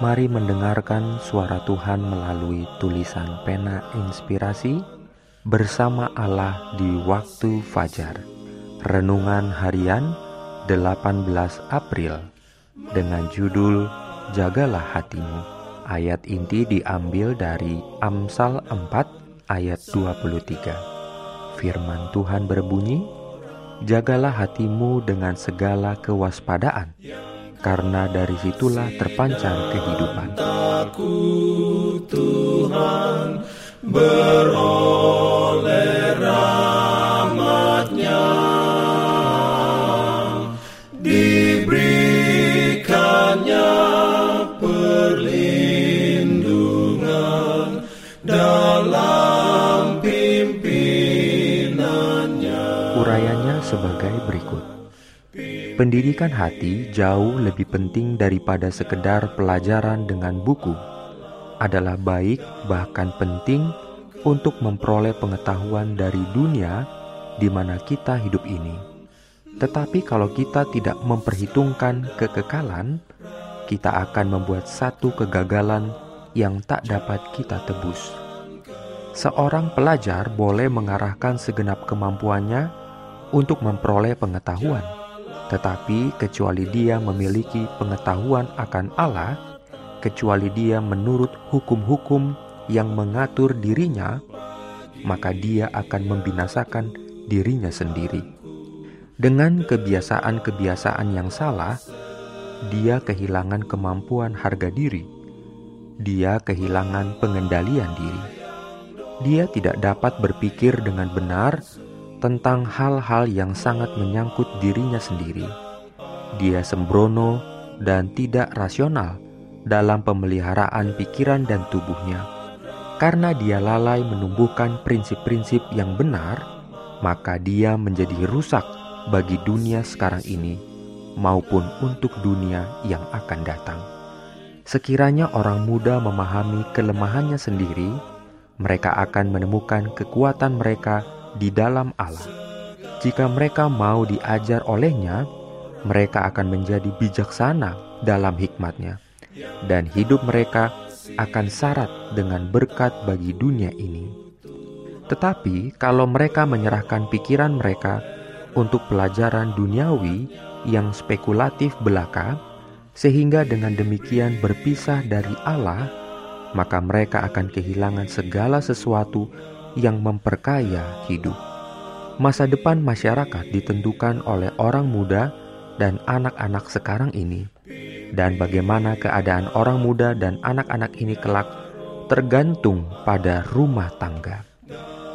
Mari mendengarkan suara Tuhan melalui tulisan pena inspirasi bersama Allah di waktu fajar. Renungan harian 18 April dengan judul Jagalah hatimu. Ayat inti diambil dari Amsal 4 ayat 23. Firman Tuhan berbunyi, Jagalah hatimu dengan segala kewaspadaan karena dari situlah terpancar kehidupan. Takut Tuhan beroleh rahmatnya diberikannya perlindungan dalam pimpinannya. Urayanya sebagai berikut. Pendidikan hati jauh lebih penting daripada sekedar pelajaran dengan buku. Adalah baik, bahkan penting untuk memperoleh pengetahuan dari dunia di mana kita hidup ini. Tetapi kalau kita tidak memperhitungkan kekekalan, kita akan membuat satu kegagalan yang tak dapat kita tebus. Seorang pelajar boleh mengarahkan segenap kemampuannya untuk memperoleh pengetahuan tetapi kecuali dia memiliki pengetahuan akan Allah, kecuali dia menurut hukum-hukum yang mengatur dirinya, maka dia akan membinasakan dirinya sendiri. Dengan kebiasaan-kebiasaan yang salah, dia kehilangan kemampuan harga diri. Dia kehilangan pengendalian diri. Dia tidak dapat berpikir dengan benar tentang hal-hal yang sangat menyangkut dirinya sendiri. Dia sembrono dan tidak rasional dalam pemeliharaan pikiran dan tubuhnya. Karena dia lalai menumbuhkan prinsip-prinsip yang benar, maka dia menjadi rusak bagi dunia sekarang ini maupun untuk dunia yang akan datang. Sekiranya orang muda memahami kelemahannya sendiri, mereka akan menemukan kekuatan mereka di dalam Allah. Jika mereka mau diajar olehnya, mereka akan menjadi bijaksana dalam hikmatnya, dan hidup mereka akan syarat dengan berkat bagi dunia ini. Tetapi kalau mereka menyerahkan pikiran mereka untuk pelajaran duniawi yang spekulatif belaka, sehingga dengan demikian berpisah dari Allah, maka mereka akan kehilangan segala sesuatu yang memperkaya hidup. Masa depan masyarakat ditentukan oleh orang muda dan anak-anak sekarang ini, dan bagaimana keadaan orang muda dan anak-anak ini kelak tergantung pada rumah tangga.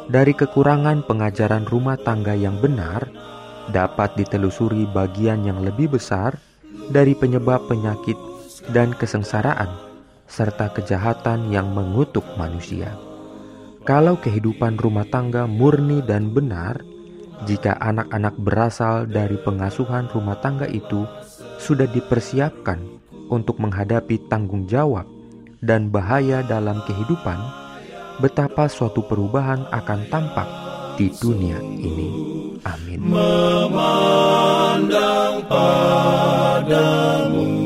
Dari kekurangan pengajaran rumah tangga yang benar, dapat ditelusuri bagian yang lebih besar dari penyebab penyakit dan kesengsaraan serta kejahatan yang mengutuk manusia. Kalau kehidupan rumah tangga murni dan benar, jika anak-anak berasal dari pengasuhan rumah tangga itu sudah dipersiapkan untuk menghadapi tanggung jawab dan bahaya dalam kehidupan, betapa suatu perubahan akan tampak di dunia ini. Amin. Memandang padamu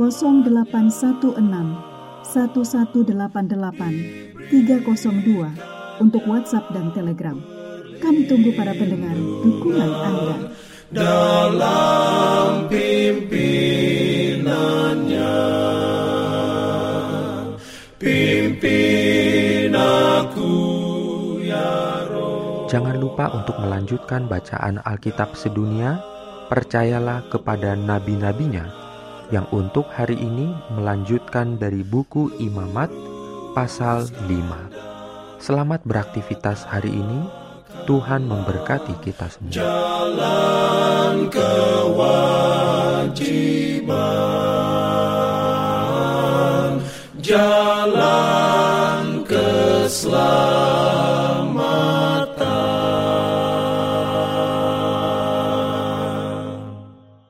0816 1188 302 untuk WhatsApp dan Telegram. Kami tunggu para pendengar dukungan Anda. dalam pimpinannya pimpin aku ya Roh Jangan lupa untuk melanjutkan bacaan Alkitab sedunia. Percayalah kepada nabi-nabinya yang untuk hari ini melanjutkan dari buku Imamat pasal 5. Selamat beraktivitas hari ini. Tuhan memberkati kita semua. Jalan kewajiban. Jalan